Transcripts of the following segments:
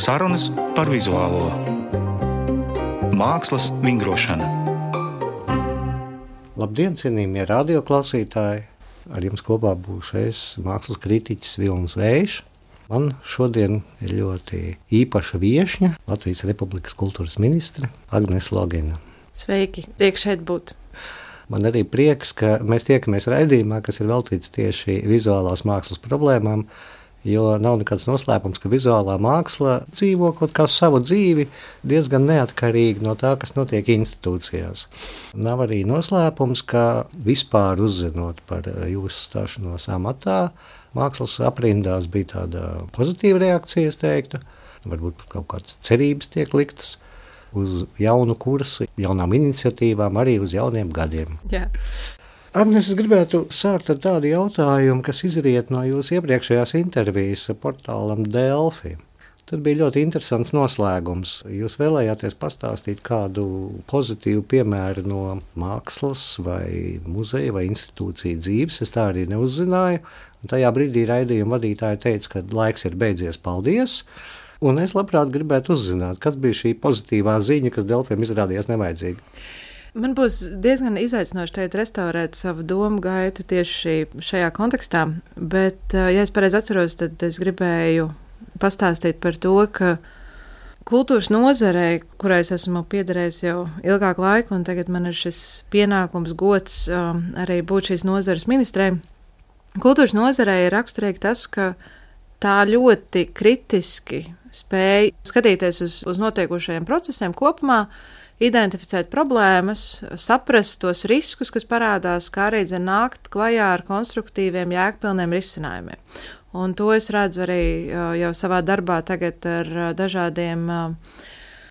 Sarunas par vizuālo mākslas vingrošanu. Labdien, cienījamie radioklausītāji! Ar jums kopā būšu es, mākslas kritiķis Vilnis Vējš. Man šodien ir ļoti īpaša viesņa, Latvijas Republikas kultūras ministre Agnēs Logina. Sveiki, prieks šeit būt! Man arī prieks, ka mēs tiekamies raidījumā, kas ir veltīts tieši vizuālās mākslas problēmām. Jo nav nekāds noslēpums, ka vizuālā māksla dzīvo kaut kā savu dzīvi diezgan neatkarīgi no tā, kas notiek institūcijās. Nav arī noslēpums, ka vispār uzzinot par jūsu stāšanos amatā, mākslas aprindās bija tāda pozitīva reakcija, es teiktu. Varbūt kaut kādas cerības tiek liktas uz jaunu kursu, jaunām iniciatīvām, arī uz jauniem gadiem. Jā. Agnēs, es gribētu sākt ar tādu jautājumu, kas izriet no jūsu iepriekšējās intervijas portālam Delfi. Tad bija ļoti interesants noslēgums. Jūs vēlējāties pastāstīt kādu pozitīvu piemēru no mākslas, vai muzeja, vai institūciju dzīves. Es tā arī neuzzināju. Un tajā brīdī raidījuma vadītāja teica, ka laiks ir beidzies, paldies! Un es labprāt gribētu uzzināt, kas bija šī pozitīvā ziņa, kas Delfiem izrādījās nevajadzīga. Man būs diezgan izaicinoši šeit restaurēt savu domu gaitu tieši šajā kontekstā, bet, eh, ja es pareizi atceros, tad es gribēju pastāstīt par to, ka kultūras nozarei, kurai es esmu piederējis jau ilgāku laiku, un tagad man ir šis pienākums, gods um, arī būt šīs nozares ministrei. Kultūras nozarei ir raksturīgi tas, ka tā ļoti kritiski spēja skatīties uz, uz notiekušajiem procesiem kopumā, identificēt problēmas, saprast tos riskus, kas parādās, kā arī dzen, nākt klajā ar konstruktīviem, jēgpilniem risinājumiem. Un to es redzu arī jau savā darbā tagad ar dažādiem.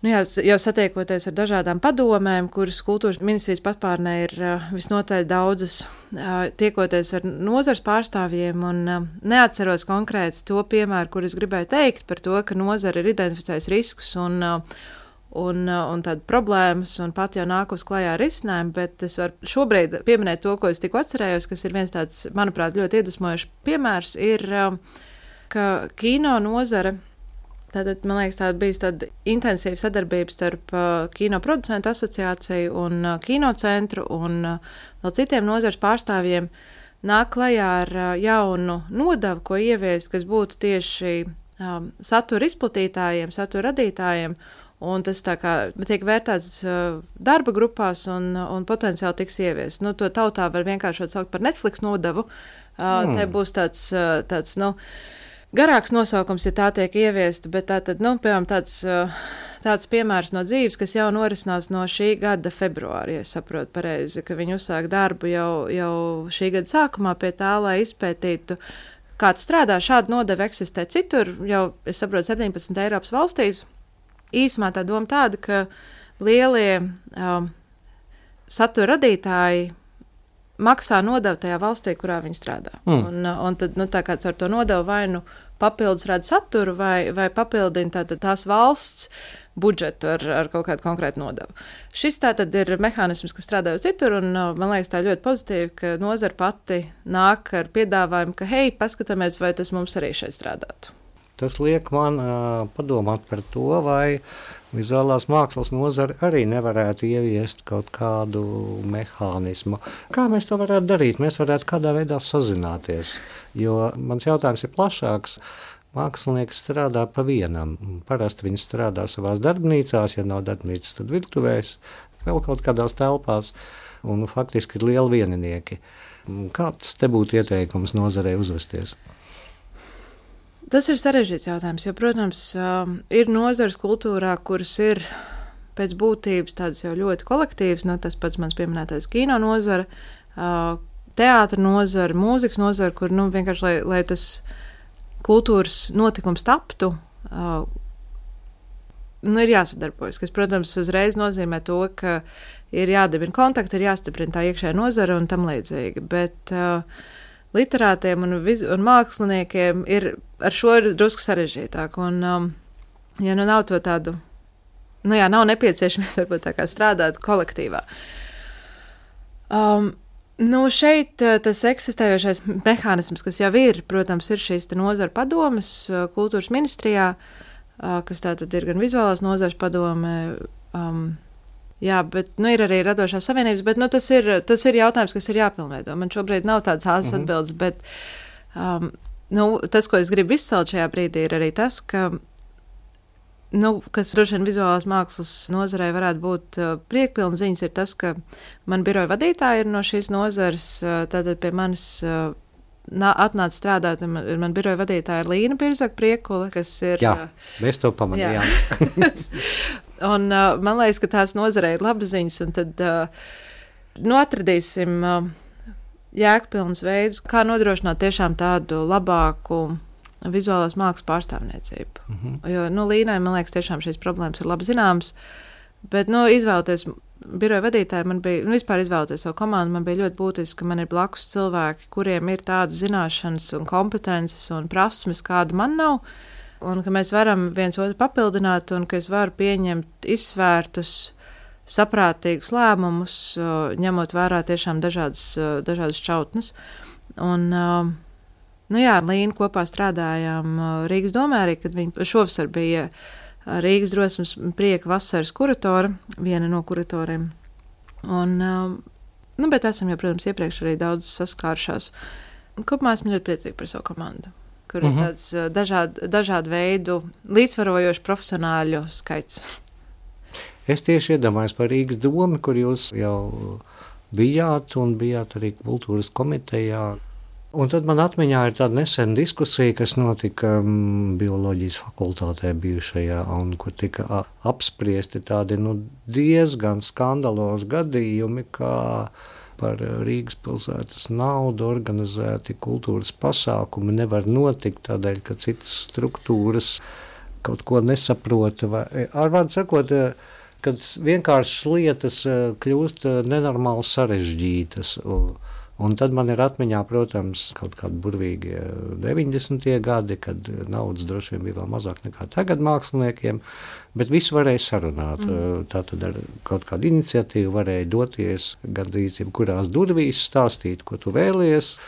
Nu jā, jau satiekoties ar dažādām padomēm, kuras kultūras ministrijas patpārnē ir visnotaļ daudzas, tiekoties ar nozars pārstāvjiem, un neatceros konkrēti to piemēru, kur es gribēju teikt par to, ka nozara ir identificējusi riskus un, uh, un tādas problēmas, un pat jau nāk uz klajā ar risinājumu, bet es varu šobrīd pieminēt to, ko es tikko atcerējos, kas ir viens tāds, manuprāt, ļoti iedvesmojošs piemērs, ir, um, ka kino nozare. Tātad, man liekas, tāda bija tāda intensīva sadarbība starp uh, Kino producentu asociāciju un uh, kinocentru un uh, vēl citiem nozares pārstāvjiem. Nāk klajā ar uh, jaunu nodevu, ko ieviest, kas būtu tieši um, satura izplatītājiem, satura radītājiem, uh, Un tas kā, tiek vērtēts uh, darba grupās un, un potenciāli tiks ieviests. Nu, to tautā var vienkārši saukt par Netflix nodevu. Uh, mm. Te būs tāds, uh, tāds nu, garāks nosaukums, ja tā tiek ieviesta, bet tā tad, nu, piemēram, tāds, uh, tāds piemērs no dzīves, kas jau norisinās no šī gada februāra, ja saprotu pareizi, ka viņi uzsāk darbu jau, jau šī gada sākumā pie tā, lai izpētītu. Kāds strādā, šāda nodeva eksistē citur, jau, es saprotu, 17 Eiropas valstīs, īsumā tā doma tāda, ka lielie um, satura radītāji maksā nodevu tajā valstī, kurā viņi strādā. Mm. Un, uh, un tad, nu, tā kā ar to nodevu vai nu papildus rada saturu, vai, vai papildina tā, tās valsts budžetu ar, ar kaut kādu konkrētu nodevu. Šis tā tad ir mehānisms, kas strādā jau citur, un uh, man liekas, tā ļoti pozitīvi, ka nozara pati nāk ar piedāvājumu, ka, hei, paskatāmies, vai tas mums arī šeit strādātu. Tas liek man uh, padomāt par to, vai vizuālās mākslas nozare arī nevarētu ieviest kaut kādu mehānismu. Kā mēs to varētu darīt? Mēs varētu kādā veidā sazināties. Jo mans jautājums ir plašāks. Mākslinieks strādā pa vienam. Parasti viņi strādā savā darbnīcās, ja nav darbnīcas, tad virtuvēs, vēl kaut kādās telpās. Un faktiski ir lieli vieninieki. Kāds te būtu ieteikums nozarei uzvesties? Tas ir sarežģīts jautājums, jo, protams, um, ir nozares kultūrā, kuras ir pēc būtības tādas jau ļoti kolektīvas. Nu, tas pats mans pieminētais kino nozara, uh, teātris nozara, mūzikas nozara, kur nu, vienkārši lai, lai tas kultūras notikums taptu. Uh, nu, ir jāsadarbojas, kas, protams, uzreiz nozīmē to, ka ir jādibina kontakti, ir jāstiprina tā iekšējā nozara un tam līdzīgi. Bet uh, literātiem un, viz, un māksliniekiem ir ar šo ir drusku sarežģītāk. Un, um, ja nu nav to tādu, nu jā, nav nepieciešams varbūt tā kā strādāt kolektīvā. Um, Nu, šeit uh, tas eksistējošais mehānisms, kas jau ir, protams, ir šīs nozara padomas uh, kultūras ministrijā, kas tātad ir gan vizuālās nozares padome. Um, Jā, bet nu, ir arī radošās savienības, bet nu, tas, ir, tas ir jautājums, kas ir jāpilnveido. Man šobrīd nav tādas ātras mm -hmm. atbildes, bet um, nu, tas, ko es gribu izcelt šajā brīdī, ir arī tas, ka nu, kas droši vien vizuālās mākslas nozarē varētu būt uh, priekpilna ziņas, ir tas, ka man biroja vadītāji ir no šīs nozares, uh, tātad pie manis. Uh, Atnāca strādāt, un man, man biroja vadītāja ir Līna Pirzaka Priekula, kas ir. Jā, mēs to pamanījām. un uh, man liekas, ka tās nozarē ir labas ziņas, un tad uh, nu, atradīsim uh, jēgpilnus veidus, kā nodrošināt tiešām tādu labāku vizuālās mākslas pārstāvniecību. Mm -hmm. Jo nu, Līnai, man liekas, tiešām šīs problēmas ir labi zināmas. Bet nu, izvēlēties biroja vadītāju, man bija, nu, vispār izvēlēties savu komandu, man bija ļoti būtiski, ka man ir blakus cilvēki, kuriem ir tādas zināšanas un kompetences un prasmes, kāda man nav. Un ka mēs varam viens otru papildināt, un ka es varu pieņemt izsvērtus, saprātīgus lēmumus, ņemot vērā tiešām dažādas, dažādas šķautnes. Un, Nu jā, ar Līnu kopā strādājām Rīgas domē arī, kad viņa šovasar bija Rīgas drosmes prieka vasaras kuratora, viena no kuratoriem. Un, nu, bet esam jau, protams, iepriekš arī daudz saskārušās. Kopumā esmu ļoti priecīga par savu komandu, kur uh -huh. ir mhm. tāds dažādu, dažādu veidu līdzsvarojošu profesionāļu skaits. Es tieši iedomājos par Rīgas domu, kur jūs jau bijāt un bijāt arī kultūras komitejā. Un tad man atmiņā ir tāda nesena diskusija, kas notika um, bioloģijas fakultātē bijušajā, un kur tika apspriesti tādi nu, diezgan skandalozi gadījumi, kā par Rīgas pilsētas naudu organizēti kultūras pasākumi nevar notikt tādēļ, ka citas struktūras kaut ko nesaprota. Vai, ar vārdu sakot, kad vienkāršas lietas kļūst nenormāli sarežģītas. Un, Un tad man ir atmiņā, protams, kaut kādi burvīgi 90. gadi, kad naudas droši vien bija vēl mazāk nekā tagad māksliniekiem, bet visu varēja sarunāt. Mm. Tā tad ar kaut kādu iniciatīvu varēja doties gandrīz jebkurās durvīs, stāstīt, ko tu vēlies.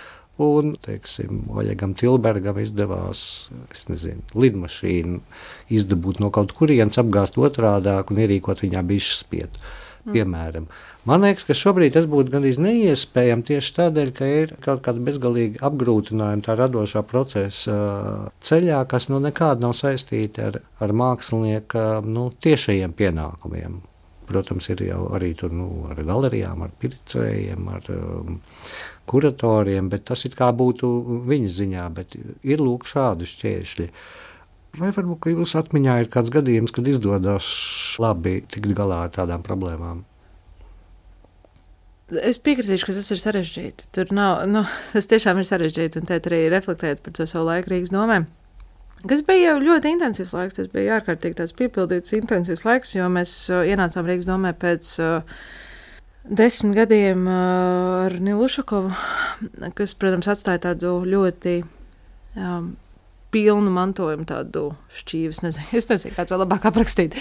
Un, teiksim, Oļegam Tilbergam izdevās, es nezinu, lidmašīnu izdabūt no kaut kurienes, apgāzt otrādāk un ierīkot viņā bišķi spietu, mm. piemēram. Mm. Man liekas, ka šobrīd tas būtu gandrīz neiespējami tieši tādēļ, ka ir kaut kāda bezgalīga apgrūtinājuma tā radošā procesa ceļā, kas nu nekādi nav saistīti ar, ar mākslinieka nu, tiešajiem pienākumiem. Protams, ir jau arī tur, nu, ar galerijām, ar pircējiem, ar um, kuratoriem, bet tas it kā būtu viņa ziņā, bet ir lūk šādi šķēršļi. Vai varbūt jūs atmiņā ir kāds gadījums, kad izdodas labi tikt galā ar tādām problēmām? Es piekritīšu, ka tas ir sarežģīti. Tur nav, nu, tas tiešām ir sarežģīti, un tēt arī reflektēt par to savu laiku Rīgas domē. Kas bija ļoti intensīvs laiks, tas bija ārkārtīgi tāds piepildīts, intensīvs laiks, jo mēs uh, ienācām Rīgas domē pēc uh, desmit gadiem uh, ar Nilušakovu, kas, protams, atstāja tādu ļoti um, pilnu mantojumu, tādu šķīvis, nezinu, es nezinu, kā to labāk aprakstīt.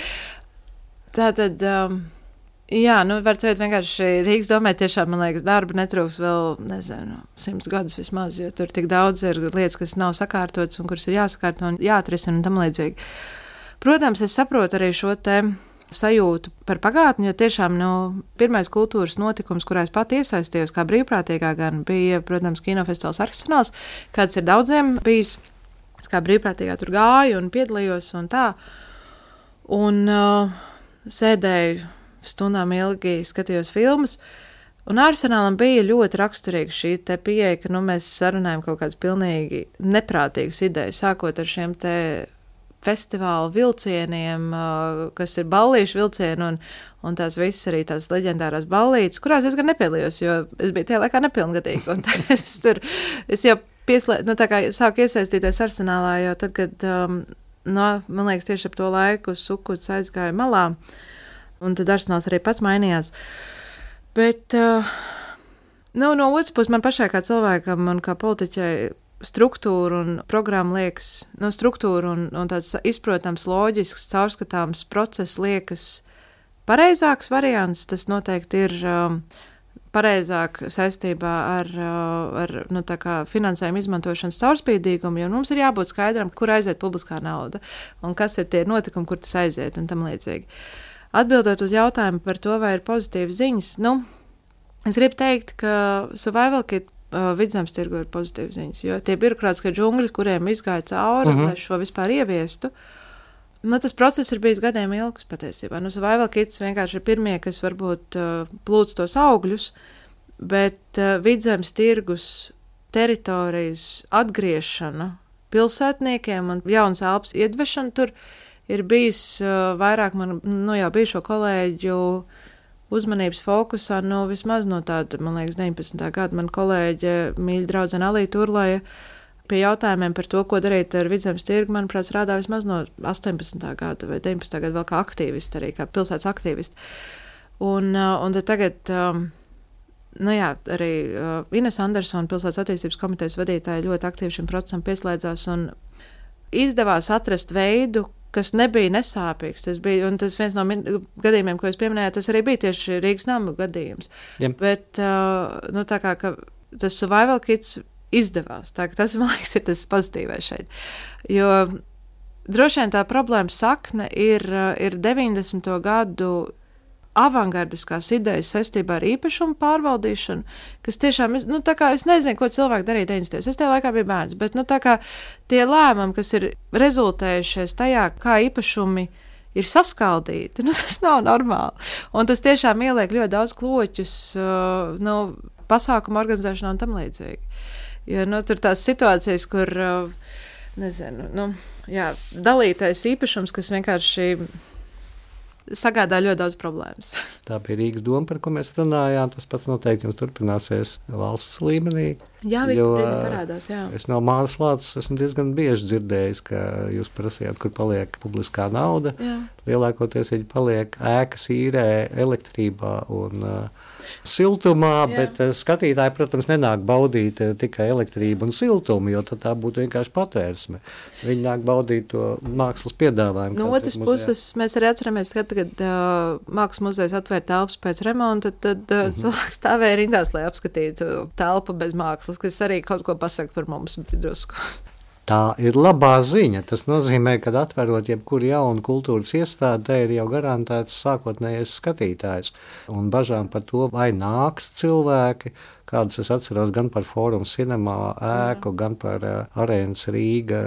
Tā tad. Um, Jā, nu, var teikt, vienkārši Rīgas domē tiešām, man liekas, darba netrūks vēl, nezinu, simts gadus vismaz, jo tur tik daudz ir lietas, kas nav sakārtotas un kuras ir jāsakārto un jāatrisina un tam līdzīgi. Protams, es saprotu arī šo te sajūtu par pagātni, jo tiešām nu, pirmais kultūras notikums, kurā es pati iesaistījos, kā brīvprātīgā, gan bija, protams, kinofestivāls Arsenāls, kāds ir daudziem bijis. Es kā brīvprātīgā tur gāju un piedalījos un tā. Un uh, sēdēju stundām ilgi skatījos filmas. Un arsenālam bija ļoti raksturīga šī pieeja, ka nu, mēs sarunājam kaut kādas pilnīgi neprātīgas idejas, sākot ar šiem te festivāla vilcieniem, kas ir ballīšu vilcieni, un, un tās visas arī tās leģendārās ballītes, kurās es gan nepiedalījos, jo es biju tajā laikā nepilngadīga. es tur, es jau pieslēdzu, nu, tā kā sāku iesaistīties arsenālā, jo tad, kad, um, no, man liekas, tieši ap to laiku sukuts aizgāja malā. Uh, un tad arsenāls arī pats mainījās. Bet uh, nu, no otras puses, man pašai kā cilvēkam un kā politiķai struktūra un programma liekas, no struktūra un, un tāds izprotams, loģisks, caurskatāms process liekas pareizāks variants. Tas noteikti ir um, pareizāk saistībā ar, ar nu, finansējumu izmantošanas caurspīdīgumu, jo mums ir jābūt skaidram, kur aiziet publiskā nauda un kas ir tie notikumi, kur tas aiziet un tam līdzīgi. Atbildot uz jautājumu par to, vai ir pozitīvas ziņas, nu, es gribu teikt, ka survival kit uh, vidzemes tirgu ir pozitīvas ziņas, jo tie birokrātiskie džungļi, kuriem izgāja cauri, uh mhm. -huh. lai šo vispār ieviestu, nu, tas process ir bijis gadiem ilgs patiesībā. Nu, survival kits vienkārši ir pirmie, kas varbūt uh, plūc tos augļus, bet uh, vidzemes tirgus teritorijas atgriešana pilsētniekiem un jaunas elpas iedvešana tur ir bijis uh, vairāk man, nu, jau bijušo kolēģu uzmanības fokusā nu, vismaz no tāda, man liekas, 19. gada. Man kolēģe, mīļa draudzene Alīta Turlaja, pie jautājumiem par to, ko darīt ar vidzemes tirgu, manuprāt, strādā vismaz no 18. gada vai 19. gada vēl kā aktīvisti, arī kā pilsētas aktīvisti. Un, uh, un tagad, um, nu jā, arī uh, Ines Andersona, pilsētas attīstības komitejas vadītāja, ļoti aktīvi šim procesam pieslēdzās un izdevās atrast veidu, kas nebija nesāpīgs. Tas bija tas viens no gadījumiem, ko jūs pieminējāt. Tas arī bija tieši Rīgas nama gadījums. Jep. Bet uh, nu, tā kā tas survival kits izdevās, tā, tas man liekas, ir tas pozitīvais šeit. Jo droši vien tā problēma sakne ir, ir 90. gadu avangardiskās idejas saistībā ar īpašumu pārvaldīšanu, kas tiešām, nu, tā kā es nezinu, ko cilvēki darīja 90. Es tajā laikā biju bērns, bet, nu, tā kā tie lēmumi, kas ir rezultējušies tajā, kā īpašumi ir saskaldīti, nu, tas nav normāli. Un tas tiešām ieliek ļoti daudz kloķus, uh, nu, pasākumu organizēšanā un tam līdzīgi. Jo, nu, tur tās situācijas, kur, uh, nezinu, nu, jā, dalītais īpašums, kas vienkārši sagādā ļoti daudz problēmas. Tā bija Rīgas doma, par ko mēs runājām. Tas pats noteikti jums turpināsies valsts līmenī. Jā, jo, parādās, jā. Es no Māras Lācis esmu diezgan bieži dzirdējis, ka jūs prasījāt, kur paliek publiskā nauda. Jā. Lielākoties viņi paliek ēkas īrē, elektrībā un uh, siltumā, Jā. bet uh, skatītāji, protams, nenāk baudīt uh, tikai elektrību un siltumu, jo tā būtu vienkārši patvērsme. Viņi nāk baudīt to mākslas piedāvājumu. No otras puses, mēs arī atceramies, ka, kad uh, mākslas muzejs atvēra telpas pēc remonta, tad uh, mm -hmm. cilvēks stāvēja rindās, lai apskatītu telpu bez mākslas, kas arī kaut ko pasaka par mums drusku. Tā ir labā ziņa. Tas nozīmē, ka atverot jebkuru jaunu kultūras iestādi, te ir jau garantēts sākotnējais skatītājs. Un bažām par to, vai nāks cilvēki, kādas es atceros gan par Fórumu cinemā ēku, Jā. gan par uh, arēnas Rīga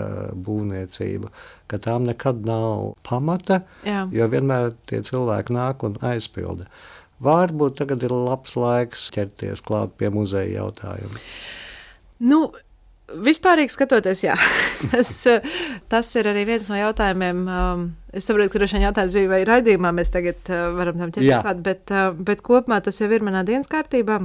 būvniecību, ka tām nekad nav pamata, Jā. jo vienmēr tie cilvēki nāk un aizpilda. Varbūt tagad ir labs laiks ķerties klāt pie muzeja jautājuma. Nu, Vispārīgi skatoties, jā, tas, tas ir arī viens no jautājumiem. Um, es saprotu, ka droši vien jautājums bija, vai raidījumā mēs tagad uh, varam tam ķerties klāt, bet, uh, bet kopumā tas jau ir manā dienas kārtībā.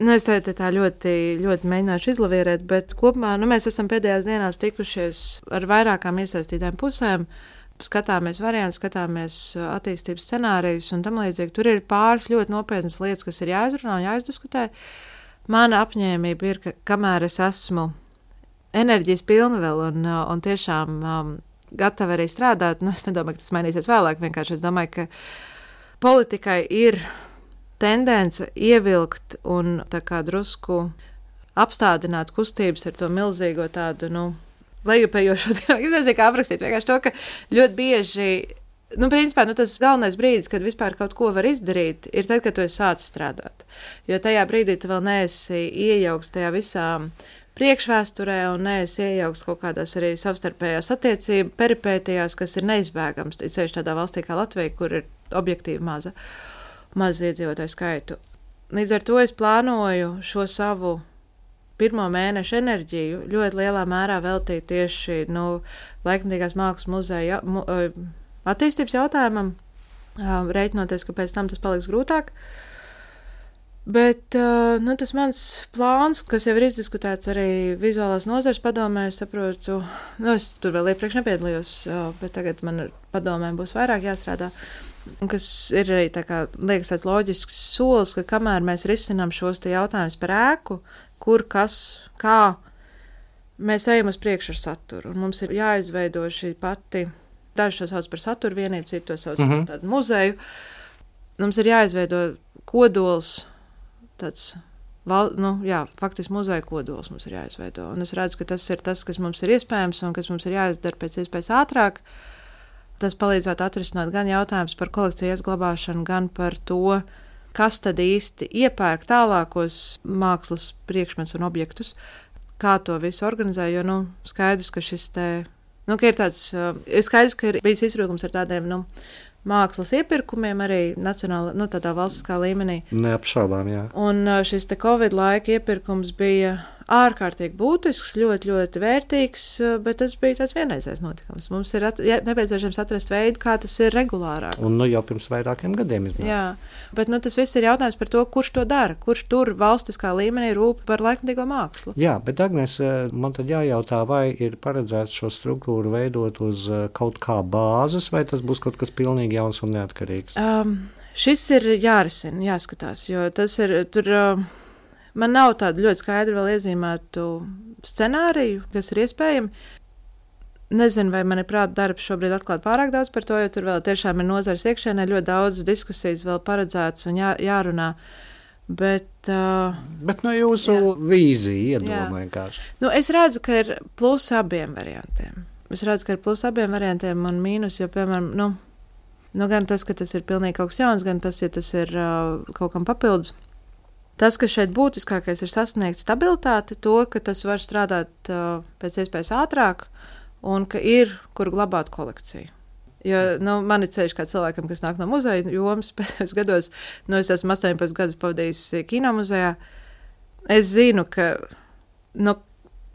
Nu, es te tā ļoti, ļoti mēģināšu izlavierēt, bet kopumā nu, mēs esam pēdējās dienās tikušies ar vairākām iesaistītām pusēm. Skatāmies variantus, skatāmies uh, attīstības scenārijus un tam līdzīgi. Tur ir pāris ļoti nopietnas lietas, kas ir jāizrunā un jāizdiskutē. Mana apņēmība ir, ka kamēr es esmu enerģijas pilna vēl un, uh, un tiešām um, gatava arī strādāt. Nu, es nedomāju, ka tas mainīsies vēlāk. Vienkārši es domāju, ka politikai ir tendence ievilkt un drusku apstādināt kustības ar to milzīgo tādu, nu, lejupējošo dienu. Es nezinu, kā aprakstīt. Vienkārši to, ka ļoti bieži. Nu, principā, nu, tas galvenais brīdis, kad vispār kaut ko var izdarīt, ir tad, kad tu sācis strādāt. Jo tajā brīdī tu vēl neesi iejaukts tajā visā priekšvēsturē un nees iejaukts kaut kādās arī savstarpējās attiecību peripētījās, kas ir neizbēgams. Ir ceļš tādā valstī kā Latvija, kur ir objektīvi maza, maza iedzīvotāju skaitu. Līdz ar to es plānoju šo savu pirmo mēnešu enerģiju ļoti lielā mērā veltīt tieši nu, laikmatīgās mākslas muzeja mu, attīstības jautājumam, rēķinoties, ka pēc tam tas paliks grūtāk. Bet nu, tas mans plāns, kas jau ir izdiskutēts arī vizuālās nozares padomē, es saprotu, nu, es tur vēl iepriekš nepiedalījos, bet tagad man padomēm būs vairāk jāstrādā. Kas ir arī tā kā, liekas, tāds loģisks solis, ka kamēr mēs risinām šos jautājumus par ēku, kur, kas, kā, mēs ejam uz priekšu ar saturu. Un mums ir jāizveido šī pati, daži to sauc par satura vienību, citu to sauc mm -hmm. par mhm. tādu muzeju. Mums ir jāizveido kodols tāds val, nu, jā, faktiski muzeja kodols mums ir jāizveido. Un es redzu, ka tas ir tas, kas mums ir iespējams un kas mums ir jāizdara pēc iespējas ātrāk. Tas palīdzētu atrisināt gan jautājumus par kolekciju izglabāšanu, gan par to, kas tad īsti iepērk tālākos mākslas priekšmetus un objektus, kā to visu organizē. Jo nu, skaidrs, ka šis te, nu, ka ir tāds, ir skaidrs, ka ir bijis izrūgums ar tādiem, nu, mākslas iepirkumiem arī nacionālā, nu, tādā valstiskā līmenī. Neapšaubām, jā. Un šis te Covid laika iepirkums bija ārkārtīgi būtisks, ļoti, ļoti vērtīgs, bet tas bija tāds vienreizējs notikums. Mums ir at, ja, nepieciešams atrast veidu, kā tas ir regulārāk. Un nu, jau pirms vairākiem gadiem iznāk. Jā, bet nu, tas viss ir jautājums par to, kurš to dara, kurš tur valstiskā līmenī rūp par laikmatīgo mākslu. Jā, bet Agnēs, man tad jājautā, vai ir paredzēts šo struktūru veidot uz kaut kā bāzes, vai tas būs kaut kas pilnīgi jauns un neatkarīgs? Um, šis ir jārisina, jāskatās, jo tas ir tur. Uh, Man nav tādu ļoti skaidru vēl iezīmētu scenāriju, kas ir iespējami. Nezinu, vai man ir prāta darbs šobrīd atklāt pārāk daudz par to, jo tur vēl tiešām ir nozares iekšēnē ļoti daudz diskusijas vēl paredzētas un jā, jārunā. Bet, uh, Bet no jūsu jā. vīzija iedomā vienkārši. Nu, es redzu, ka ir plusi abiem variantiem. Es redzu, ka ir plusi abiem variantiem un mīnus, jo, piemēram, nu, nu, gan tas, ka tas ir pilnīgi kaut kas jauns, gan tas, ja tas ir uh, kaut kam papildus. Tas, kas šeit būtiskākais ir sasniegt stabilitāti, to, ka tas var strādāt uh, pēc iespējas ātrāk un ka ir kur glabāt kolekciju. Jo nu, man ir ceļš kā cilvēkam, kas nāk no muzeja jomas, pēdējos gados, nu, es esmu 18 gadus pavadījis kino muzejā. Es zinu, ka nu,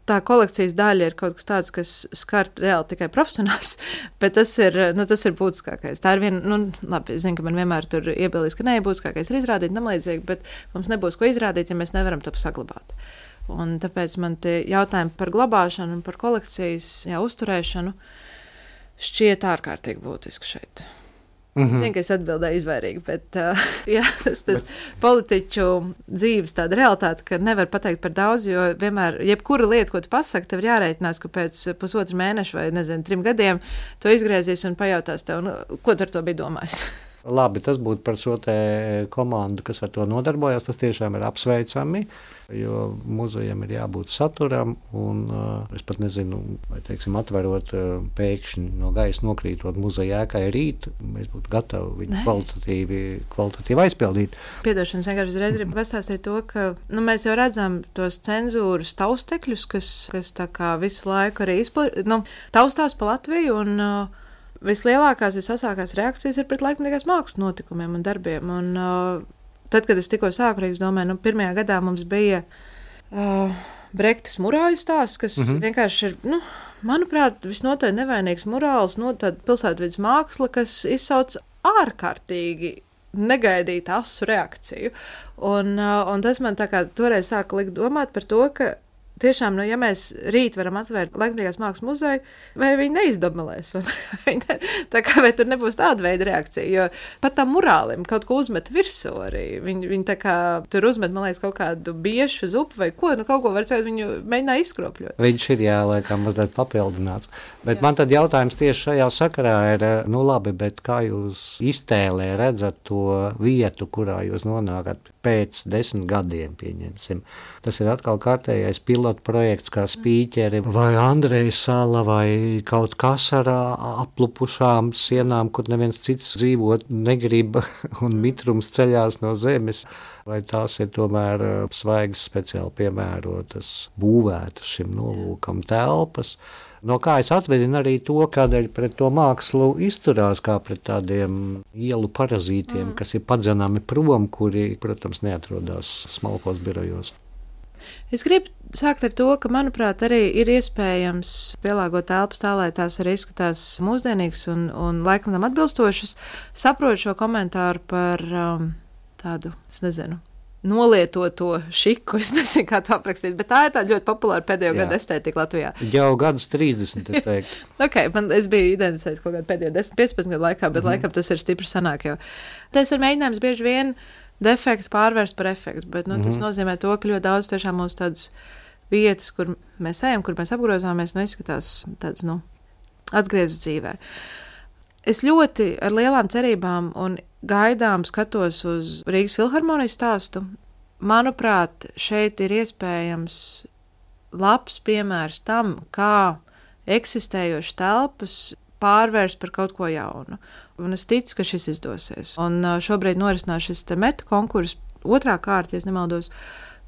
tā kolekcijas daļa ir kaut kas tāds, kas skar reāli tikai profesionāls, bet tas ir, nu, tas ir būtiskākais. Tā ir viena, nu, labi, es zinu, ka man vienmēr tur iebilīs, ka nē, būtiskākais ir izrādīt tam līdzīgi, bet mums nebūs ko izrādīt, ja mēs nevaram to saglabāt. Un tāpēc man tie jautājumi par glabāšanu un par kolekcijas jā, uzturēšanu šķiet ārkārtīgi būtiski šeit. Mm -hmm. Es zinu, ka es atbildēju izvairīgi, bet uh, jā, tas, tas bet... politiķu dzīves tāda realitāte, ka nevar pateikt par daudz, jo vienmēr, jebkura lieta, ko tu pasaki, tev ir jārēķinās, ka pēc pusotra mēneša vai, nezinu, trim gadiem to izgriezies un pajautās tev, nu, ko tu ar to biji domājis. Labi, tas būtu par šo komandu, kas ar to nodarbojas. Tas tiešām ir apsveicami, jo muzejam ir jābūt saturam. Un, uh, es pat nezinu, vai teiksim, atverot uh, pēkšņi no gaisa nokrītot muzeja ēkai rīt, mēs būtu gatavi viņu kvalitatīvi, kvalitatīvi aizpildīt. Piedošanas vienkārši uzreiz gribu pastāstīt to, ka nu, mēs jau redzam tos cenzūras taustekļus, kas, kas visu laiku arī izpla, nu, taustās pa Latviju. Un, uh, vislielākās, visasākās reakcijas ir pret laikmatīgās mākslas notikumiem un darbiem. Un, uh, tad, kad es tikko sāku Rīgas domē, nu, pirmajā gadā mums bija uh, Brektas murāļu stāsts, kas mm -hmm. vienkārši ir. Nu, Manuprāt, visnotaļ nevainīgs morāls, no nu, tāda pilsētvidas māksla, kas izsauc ārkārtīgi negaidītu asu reakciju. Un, uh, un tas man tā kā toreiz sāka likt domāt par to, ka tiešām, nu, ja mēs rīt varam atvērt laikmatīgās mākslas muzeju, vai viņi neizdomālēs? tā kā vai tur nebūs tāda veida reakcija, jo pat tam morālim kaut ko uzmet virsū arī. Viņi, viņi tā kā tur uzmet, man liekas, kaut kādu biešu zupu vai ko, nu, kaut ko var teikt, viņu mēģināja izkropļot. Viņš ir, jā, laikam, mazliet papildināts. Bet jā. man tad jautājums tieši šajā sakarā ir, nu, labi, bet kā jūs iztēlē redzat to vietu, kurā jūs nonākat pēc desmit gadiem, pieņemsim. Tas ir atkal kārtējais pilots pilotu projekts kā spīķeri vai Andreja sala vai kaut kas ar aplupušām sienām, kur neviens cits dzīvot negrib un mitrums ceļās no zemes. Vai tās ir tomēr svaigas speciāli piemērotas, būvētas šim nolūkam telpas. No kā es atvedinu arī to, kādēļ pret to mākslu izturās kā pret tādiem ielu parazītiem, mm. kas ir padzenami prom, kuri, protams, neatrodas smalkos birojos. Es gribu sākt ar to, ka, manuprāt, arī ir iespējams pielāgot telpas tā, lai tās arī izskatās mūsdienīgas un, un laikam tam atbilstošas. Saprotu šo komentāru par um, tādu, es nezinu. Nolietoto šiku, es nezinu, kā to aprakstīt, bet tā ir tāda ļoti populāra pēdējo Jā. gadu estētika Latvijā. Jau gadus 30, es teiktu. okay, man, es biju identificējis kaut kādā pēdējo 10, 15 gadu laikā, bet mm -hmm. laikam tas ir stipri sanāk jau. Tas ir mēģinājums bieži vien defektu pārvērst par efektu. Bet, nu, mm -hmm. Tas mhm. nozīmē, to, ka ļoti daudz tiešām mums tādas vietas, kur mēs ejam, kur mēs apgrozāmies, nu, izskatās tādas nu, atgrieztas dzīvē. Es ļoti ar lielām cerībām un gaidām skatos uz Rīgas filharmonijas stāstu. manuprāt, šeit ir iespējams labs piemērs tam, kā eksistējošas telpas pārvērst par kaut ko jaunu. Un es ticu, ka šis izdosies. Un šobrīd norisinās šis metu konkurss, otrā kārta, ja nemaldos,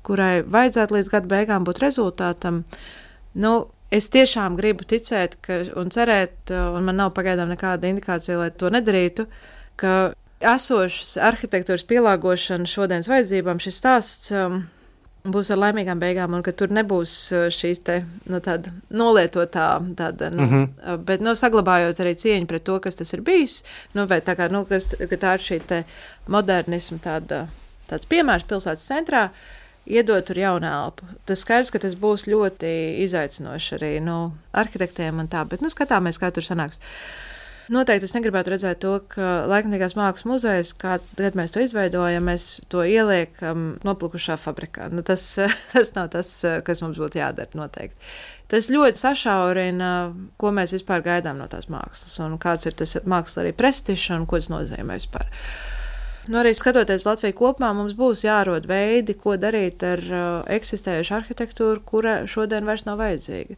kurai vajadzētu līdz gada beigām būt rezultātam. Nu, es tiešām gribu ticēt ka, un cerēt, un man nav pagaidām nekāda indikācija, lai to nedarītu, ka esošas arhitektūras pielāgošana šodienas vajadzībām šis stāsts. Um, būs ar laimīgām beigām, un ka tur nebūs uh, šīs te, nu, tāda nolietotā, tāda, nu, mm -hmm. bet nu, saglabājot arī cieņu pret to, kas tas ir bijis. Nu, vai tā kā nu, kas, tā ir šī modernisma tāda, tāds piemērs pilsētas centrā. Iedot tur jaunu elpu. Tas skaidrs, ka tas būs ļoti izaicinoši arī nu, arhitektiem un tā, bet nu, skatāmies, kā tur sanāks. Noteikti es negribētu redzēt to, ka laikmatīgās mākslas muzejs, kāds tagad mēs to izveidojam, mēs to ieliekam noplukušā fabrikā. Nu, tas, tas nav tas, kas mums būtu jādara noteikti. Tas ļoti sašaurina, ko mēs vispār gaidām no tās mākslas, un kāds ir tas mākslas arī prestižs un ko tas nozīmē vispār. Nu, arī skatoties Latviju kopumā, mums būs jārod veidi, ko darīt ar uh, eksistējušu arhitektūru, kura šodien vairs nav vajadzīga.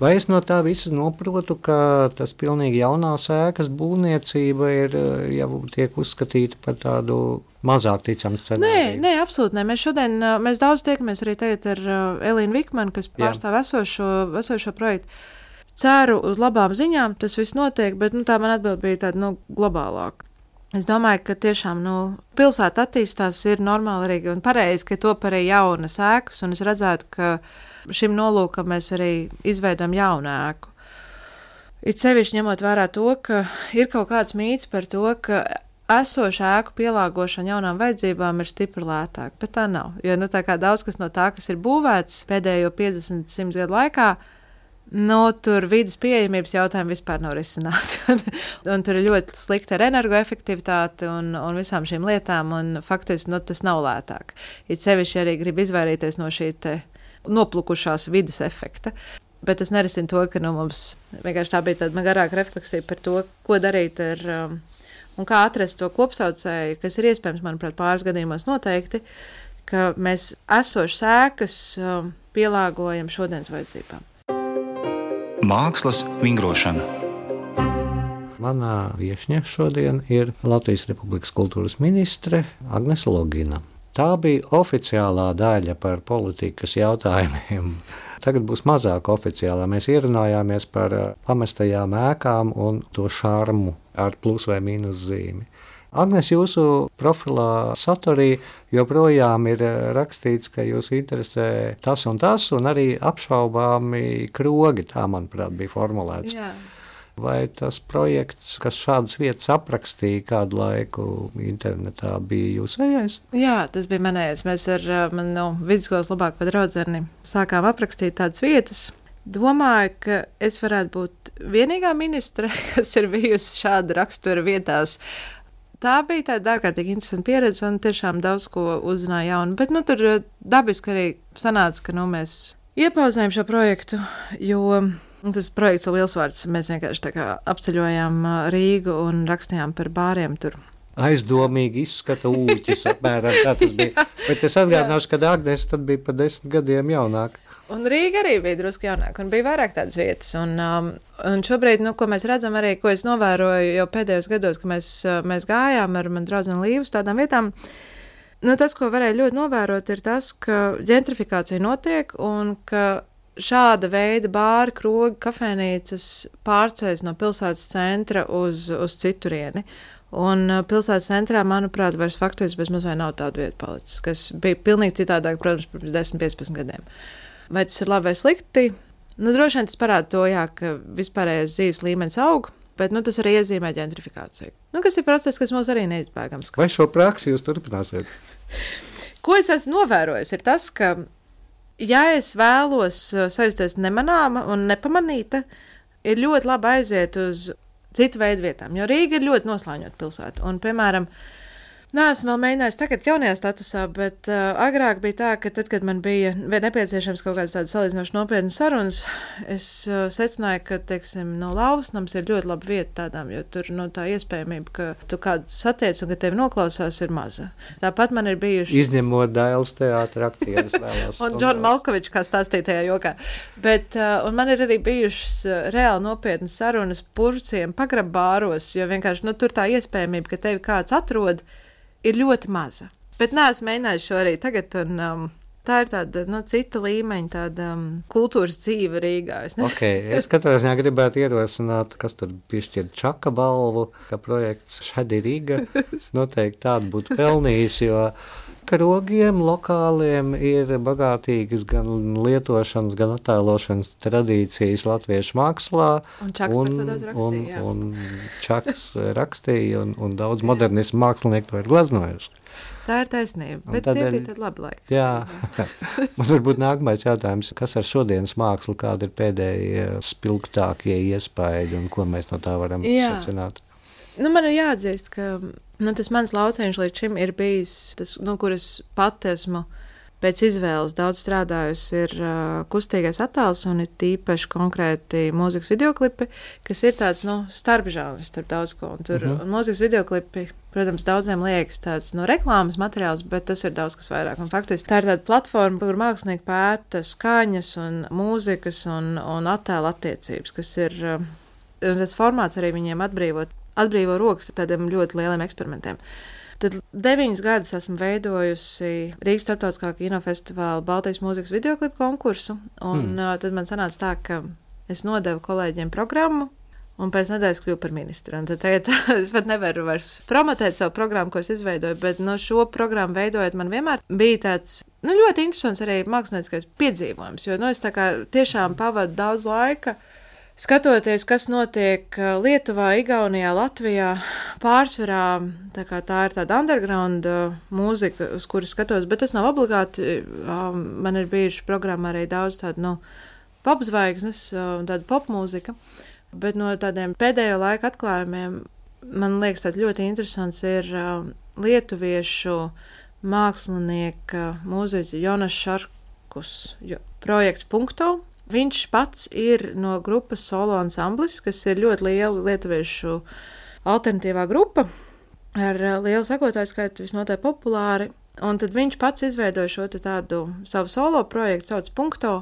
Vai es no tā visa noprotu, ka tas pilnīgi jaunās ēkas būvniecība ir eh, jau tiek uzskatīta par tādu mazāk ticamu scenāriju? Nē, nē, absolūti nē. Mēs šodien eh, mēs daudz tiekamies arī tagad ar eh, Elīnu Vikmanu, kas pārstāv esošo, esošo projektu. Ceru uz labām ziņām, tas viss notiek, bet nu, tā man atbild bija tāda nu, globālāka. Es domāju, ka tiešām nu, pilsēta attīstās, ir normāli arī un pareizi, ka top arī jaunas ēkas, un es redzētu, ka šim nolūkam mēs arī izveidojam jaunu ēku. It sevišķi ņemot vērā to, ka ir kaut kāds mīts par to, ka esoša ēku pielāgošana jaunām vajadzībām ir stipri lētāka, bet tā nav. Jo nu, tā kā daudz kas no tā, kas ir būvēts pēdējo 50, 100 gadu laikā, Nu, tur vidas pieejamības jautājumi vispār nav risināti. un, un tur ir ļoti slikta ar energoefektivitāti un, un visām šīm lietām. Faktiski nu, tas nav lētāk. It sevišķi arī grib izvairīties no šī noplukušās vidas efekta. Bet tas nerisina to, ka nu, mums vienkārši tā bija tāda garāka refleksija par to, ko darīt ar. Um, un kā atrast to kopsaucēju, kas ir iespējams, manuprāt, pāris gadījumos noteikti, ka mēs esošas ēkas um, pielāgojam šodienas vajadzībām. Mākslas vingrošana. Manā viesņa šodien ir Latvijas Republikas kultūras ministre Agnese Logina. Tā bija oficiālā daļa par politikas jautājumiem. Tagad būs mazāk oficiālā. Mēs ierunājāmies par eh, pamestajām ēkām un to šarmu ar plus vai mīnus zīmi. Agnēs, jūsu profilā saturī joprojām ir eh, rakstīts, ka jūs interesē tas un tas, un arī apšaubāmi krogi. Tā, manuprāt, bija formulēts. Jā. Vai tas projekts, kas šādas vietas aprakstīja kādu laiku internetā, bija jūsējais? Jā, tas bija manējais. Mēs ar eh, manu no, vidusskolas labāko draugu sākām aprakstīt tādas vietas. Domāju, ka es varētu būt vienīgā ministre, kas ir bijusi šāda rakstura vietās tā bija tāda ārkārtīgi interesanta pieredze un tiešām daudz ko uzzināja jaunu. Bet nu, tur eh, dabiski arī sanāca, ka nu, mēs iepauzējām šo projektu, jo tas projekts ir liels vārds. Mēs vienkārši apceļojām eh, Rīgu un rakstījām par bāriem tur aizdomīgi izskata ūķis. Apmēram tā tas bija. Bet es atgādināšu, ka Agnēs bija pa desmit gadiem jaunāka. Un Rīga arī bija drusku jaunāka, un bija vairāk tādas vietas. Un, um, un šobrīd, nu, ko mēs redzam, arī ko es novēroju jau pēdējos gados, kad mēs, uh, mēs gājām ar manu draugu Līvu uz tādām vietām. Nu, tas, ko varēja ļoti novērot, ir tas, ka gentrifikācija notiek un ka šāda veida bāri, krogi, kafejnīcas pārceļas no pilsētas centra uz, uz citurieni. Un uh, pilsētas centrā, manuprāt, vairs faktiski bezmaz vai nav tādu vietu palicis, kas bija pilnīgi citādāk, protams, pirms 10, 15 gadiem. Vai tas ir labi vai slikti? Nu, droši vien tas parāda to, jā, ka vispārējais dzīves līmenis aug. Bet nu, tas arī iezīmē gentrifikāciju. Nu, kas ir process, kas mums arī neizbēgams. Vai šo praksi jūs turpināsiet? Ko es esmu novērojis, ir tas, ka, ja es vēlos uh, sajusties nemanāma un nepamanīta, ir ļoti labi aiziet uz citu veidu vietām. Jo Rīga ir ļoti noslēņota pilsēta. Un, piemēram, Nē, esmu vēl mēģinājis tagad, jaunajā statusā, bet uh, agrāk bija tā, ka tad, kad man bija nepieciešams kaut kādas tādas salīdzinoši nopietnas sarunas, es uh, secināju, ka, teiksim, no lausnams ir ļoti laba vieta tādām, jo tur no nu, tā iespējamība, ka tu kādu satiec un ka tevi noklausās, ir maza. Tāpat man ir bijuši. Izņemot Dailas teātra aktierus vēlās. un Džonu Malkoviču, kā stāstīja tajā jokā. Bet, uh, un man ir arī bijušas uh, reāli nopietnas sarunas purciem, pagrabāros, jo vienkārši, nu, tur tā iespējamība, ka tevi kāds atrod, ir ļoti maza. Bet nē, es mēģināju šo arī tagad. Un, um, Tā ir tāda nu, cita līmeņa, tāda um, kultūras dzīve Rīgā. Es, okay, es katrā ziņā gribētu ierosināt, kas tur piešķir čaka balvu, ka projekts Šadi Rīga noteikti tādu būtu pelnījis, jo karogiem lokāliem ir bagātīgas gan lietošanas, gan attēlošanas tradīcijas latviešu mākslā. Un Čaks un, rakstīja. Un, un Čaks rakstīja, un, un daudz modernismu mākslinieku to ir glaznojuši. Tā ir taisnība. Bet tādēļ, tie bija tādi labi laiki. Jā, mums varbūt nākamais jautājums, kas ar šodienas mākslu, kādi ir pēdējie spilgtākie iespaidi un ko mēs no tā varam jā. secināt? Nu, man ir jāatzīst, ka nu, tas mans lauciņš līdz šim ir bijis tas, nu, kur es pati esmu pēc izvēles daudz strādājusi, ir uh, kustīgais attēls un ir tīpaši konkrēti mūzikas videoklipi, kas ir tāds nu, starpžāvis starp daudz ko. Un tur uh. -huh. un mūzikas videoklipi, protams, daudziem liekas tāds nu, reklāmas materiāls, bet tas ir daudz kas vairāk. Un faktiski tā ir tāda platforma, kur mākslinieki pēta skaņas un mūzikas un, un attēlu attiecības, kas ir. Uh, un tas formāts arī viņiem atbrīvot atbrīvo rokas tādiem ļoti lieliem eksperimentiem. Tad deviņus gadus esmu veidojusi Rīgas starptautiskā kinofestivāla Baltijas mūzikas videoklipu konkursu, un mm. uh, tad man sanāca tā, ka es nodevu kolēģiem programmu, un pēc nedēļas kļuvu par ministru. Un tad tagad es pat nevaru vairs promotēt savu programmu, ko es izveidoju, bet no šo programmu veidojot, man vienmēr bija tāds nu, ļoti interesants arī mākslinieckais piedzīvojums, jo nu, es tā kā tiešām pavadu daudz laika Skatoties, kas notiek uh, Lietuvā, Igaunijā, Latvijā, pārsvarā tā, tā ir tāda underground uh, mūzika, uz kuras skatos, bet tas nav obligāti. Um, man ir bijuši programmā arī daudz tādu nu, popzvaigznes, tāda popmūzika, bet no tādiem pēdējo laiku atklājumiem man liekas, tas ļoti interesants ir lietuviešu mākslinieka mūziķa Jonas Šarkus projekts Punkto Viņš pats ir no grupas solo ansamblis, kas ir ļoti liela lietuviešu alternatīvā grupa ar eh, lielu sekotāju skaitu, visnotaļ populāri. Un tad viņš pats izveidoja šo tādu savu solo projektu, sauc Punkto.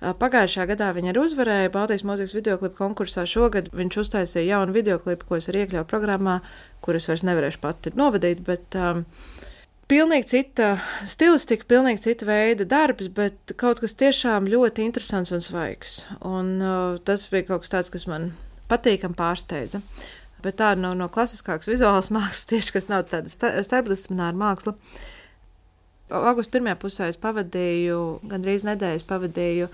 Eh, pagājušajā gadā viņa arī uzvarēja Baltijas mūzikas videoklipu konkursā. Šogad viņš uztaisīja jaunu videoklipu, ko es arī iekļauju programmā, kuras vairs nevarēšu pati novadīt. Bet, um, Pilnīgi cita stilistika, pilnīgi cita veida darbs, bet kaut kas tiešām ļoti interesants un svaigs. Un, uh, tas bija kaut kas tāds, kas man patīkami pārsteidza. Bet tā no, no klasiskākas vizuālās mākslas, tieši kas nav tāda starpdisciplināra māksla. Augusta pirmajā pusē es pavadīju, gandrīz nedēļas pavadīju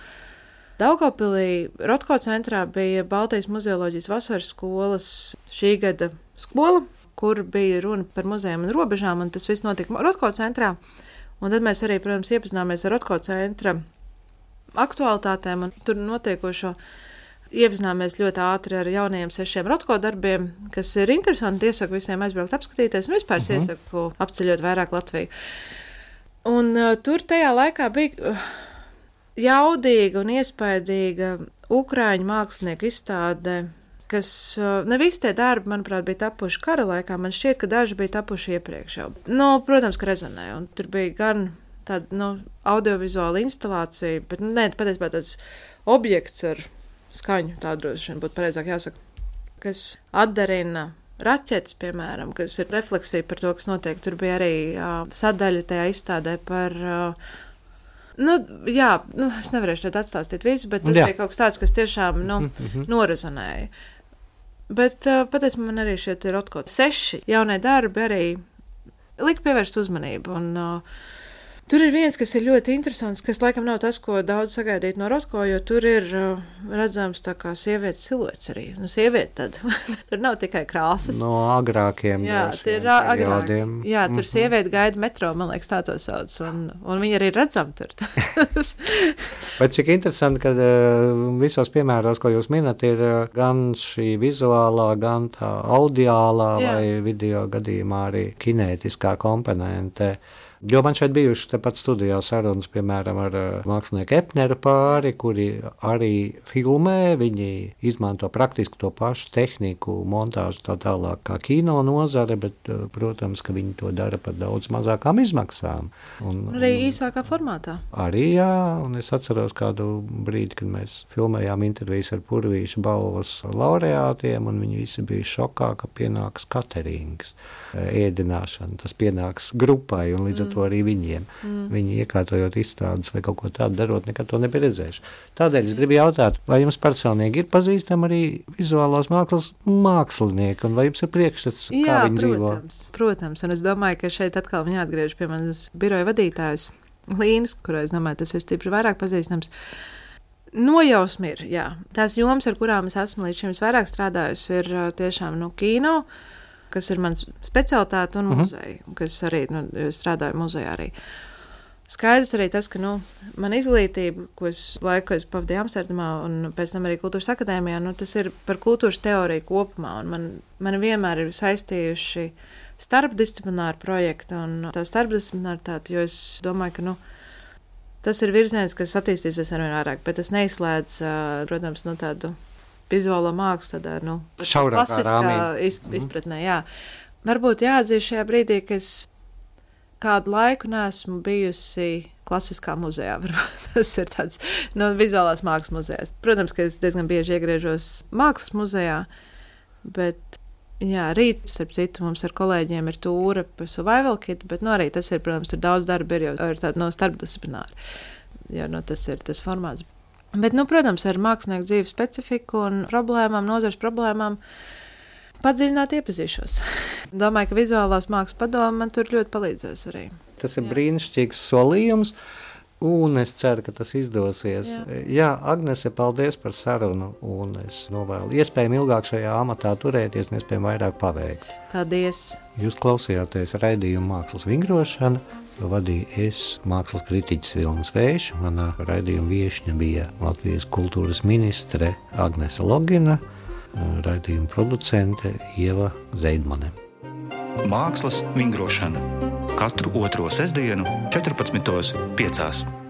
Daugopilī. Rotko centrā bija Baltijas muzeoloģijas vasaras skolas šī gada skola, kur bija runa par muzejiem un robežām, un tas viss notika Rotko centrā. Un tad mēs arī, protams, iepazināmies ar Rotko centra aktualitātēm un tur notiekošo. Iepazināmies ļoti ātri ar jaunajiem sešiem rotko darbiem, kas ir interesanti. Iesaku visiem aizbraukt, apskatīties, un vispār uh mhm. -huh. iesaku apceļot vairāk Latviju. Un uh, tur tajā laikā bija uh, jaudīga un iespaidīga Ukrāņu mākslinieku izstāde kas ne visi tie darbi, manuprāt, bija tapuši kara laikā. Man šķiet, ka daži bija tapuši iepriekš jau. Nu, protams, ka rezonē. Un tur bija gan tāda nu, audiovizuāla instalācija, bet nu, ne, patiesībā tāds objekts ar skaņu, tā droši vien būtu pareizāk jāsaka, kas atdarina raķetes, piemēram, kas ir refleksija par to, kas notiek. Tur bija arī uh, sadaļa tajā izstādē par. Uh, Nu, jā, nu, es nevarēšu tādu atstāstīt visu, bet tas jā. bija kaut kas tāds, kas tiešām nu, mm -hmm. norezonēja. Bet uh, patiesībā man arī šie ir otkot seši jaunie darbi arī lika pievērst uzmanību. Un, uh, Tur ir viens, kas ir ļoti interesants, kas laikam nav tas, ko daudz sagaidīt no Rotko, jo tur ir uh, redzams tā kā sievietes siluets arī. Nu, sieviete tad, tur nav tikai krāsas. No agrākiem Jā, tie ir agrāk. Jā, tur mm -hmm. sieviete gaida metro, man liekas, tā to sauc, un, un viņa arī redzam tur. Bet cik interesanti, ka uh, visos piemēros, ko jūs minat, ir uh, gan šī vizuālā, gan tā audiālā Jā. vai video gadījumā arī kinētiskā komponente. Jo man šeit bijuši tepat studijā sarunas, piemēram, ar uh, mākslinieku Epneru pāri, kuri arī filmē, viņi izmanto praktiski to pašu tehniku, montāžu tā tālāk kā kino nozare, bet, uh, protams, ka viņi to dara par daudz mazākām izmaksām. Un, arī īsākā formātā. Arī jā, un es atceros kādu brīdi, kad mēs filmējām intervijas ar Purvīšu balvas laureātiem, un viņi visi bija šokā, ka pienāks katerings, ēdināšana, tas pienāks grupai, un līdz ar to arī viņiem. Mm. Viņi iekārtojot izstādes vai kaut ko tādu darot, nekad to nebija redzējuši. Tādēļ es gribu jautāt, vai jums personīgi ir pazīstami arī vizuālās mākslas mākslinieki, un vai jums ir priekšstats, kā Jā, viņi protams, dzīvo? Protams, un es domāju, ka šeit atkal viņi atgriež pie manas biroja vadītājas Līnas, kurai es domāju, tas ir stipri vairāk pazīstams. Nojausmi ir, jā. Tās jomas, ar kurām es esmu līdz šim vairāk strādājusi, ir tiešām no kino, uh, kas ir mans specialitāte un mhm. muzeja, kas arī nu, strādāju muzejā. Arī. Skaidrs arī tas, ka nu, man izglītība, ko es laiku es pavadīju Amsterdamā un pēc tam arī kultūras akadēmijā, nu, tas ir par kultūras teoriju kopumā. Man, man vienmēr ir saistījuši starpdisciplināru projektu un tā starpdisciplināritāte, jo es domāju, ka nu, tas ir virziens, kas attīstīsies arvien vairāk, bet tas neizslēdz, protams, nu, tādu vizuālo mākslu tādā nu, klasiskā iz, mhm. izpratnē. Jā. Varbūt jāatzīst šajā brīdī, ka es kādu laiku neesmu bijusi klasiskā muzejā. Tas ir tāds no nu, vizuālās mākslas muzejs. Protams, ka es diezgan bieži iegriežos mākslas muzejā, bet Jā, rīt, starp citu, mums ar kolēģiem ir tūra par survival kit, bet nu, arī tas ir, protams, tur daudz darba ir jau ar tādu no starpdisciplināru. Jā, nu, tas ir tas formāts. Bet, nu, protams, ar mākslinieku dzīves specifiku un problēmām, nozares problēmām. Padziļināt, iepazīšos. Domāju, ka vizuālās mākslas padome man tur ļoti palīdzēs arī. Tas ir Jā. brīnišķīgs solījums. Un es ceru, ka tas izdosies. Jā, Jā Agnese, paldies par sarunu. Es novēlu iespējami ilgāk šajā amatā turēties, un iespējami vairāk paveikt. Paldies! Jūs klausījāties raidījuma mākslas vingrošana vadīju es, mākslas kritiķis Vilnis Vējš. Manā raidījuma viesņa bija Latvijas kultūras ministre Agnese Logina, raidījuma producente Ieva Zeidmane. Mākslas vingrošana katru otro sestdienu, 14.5.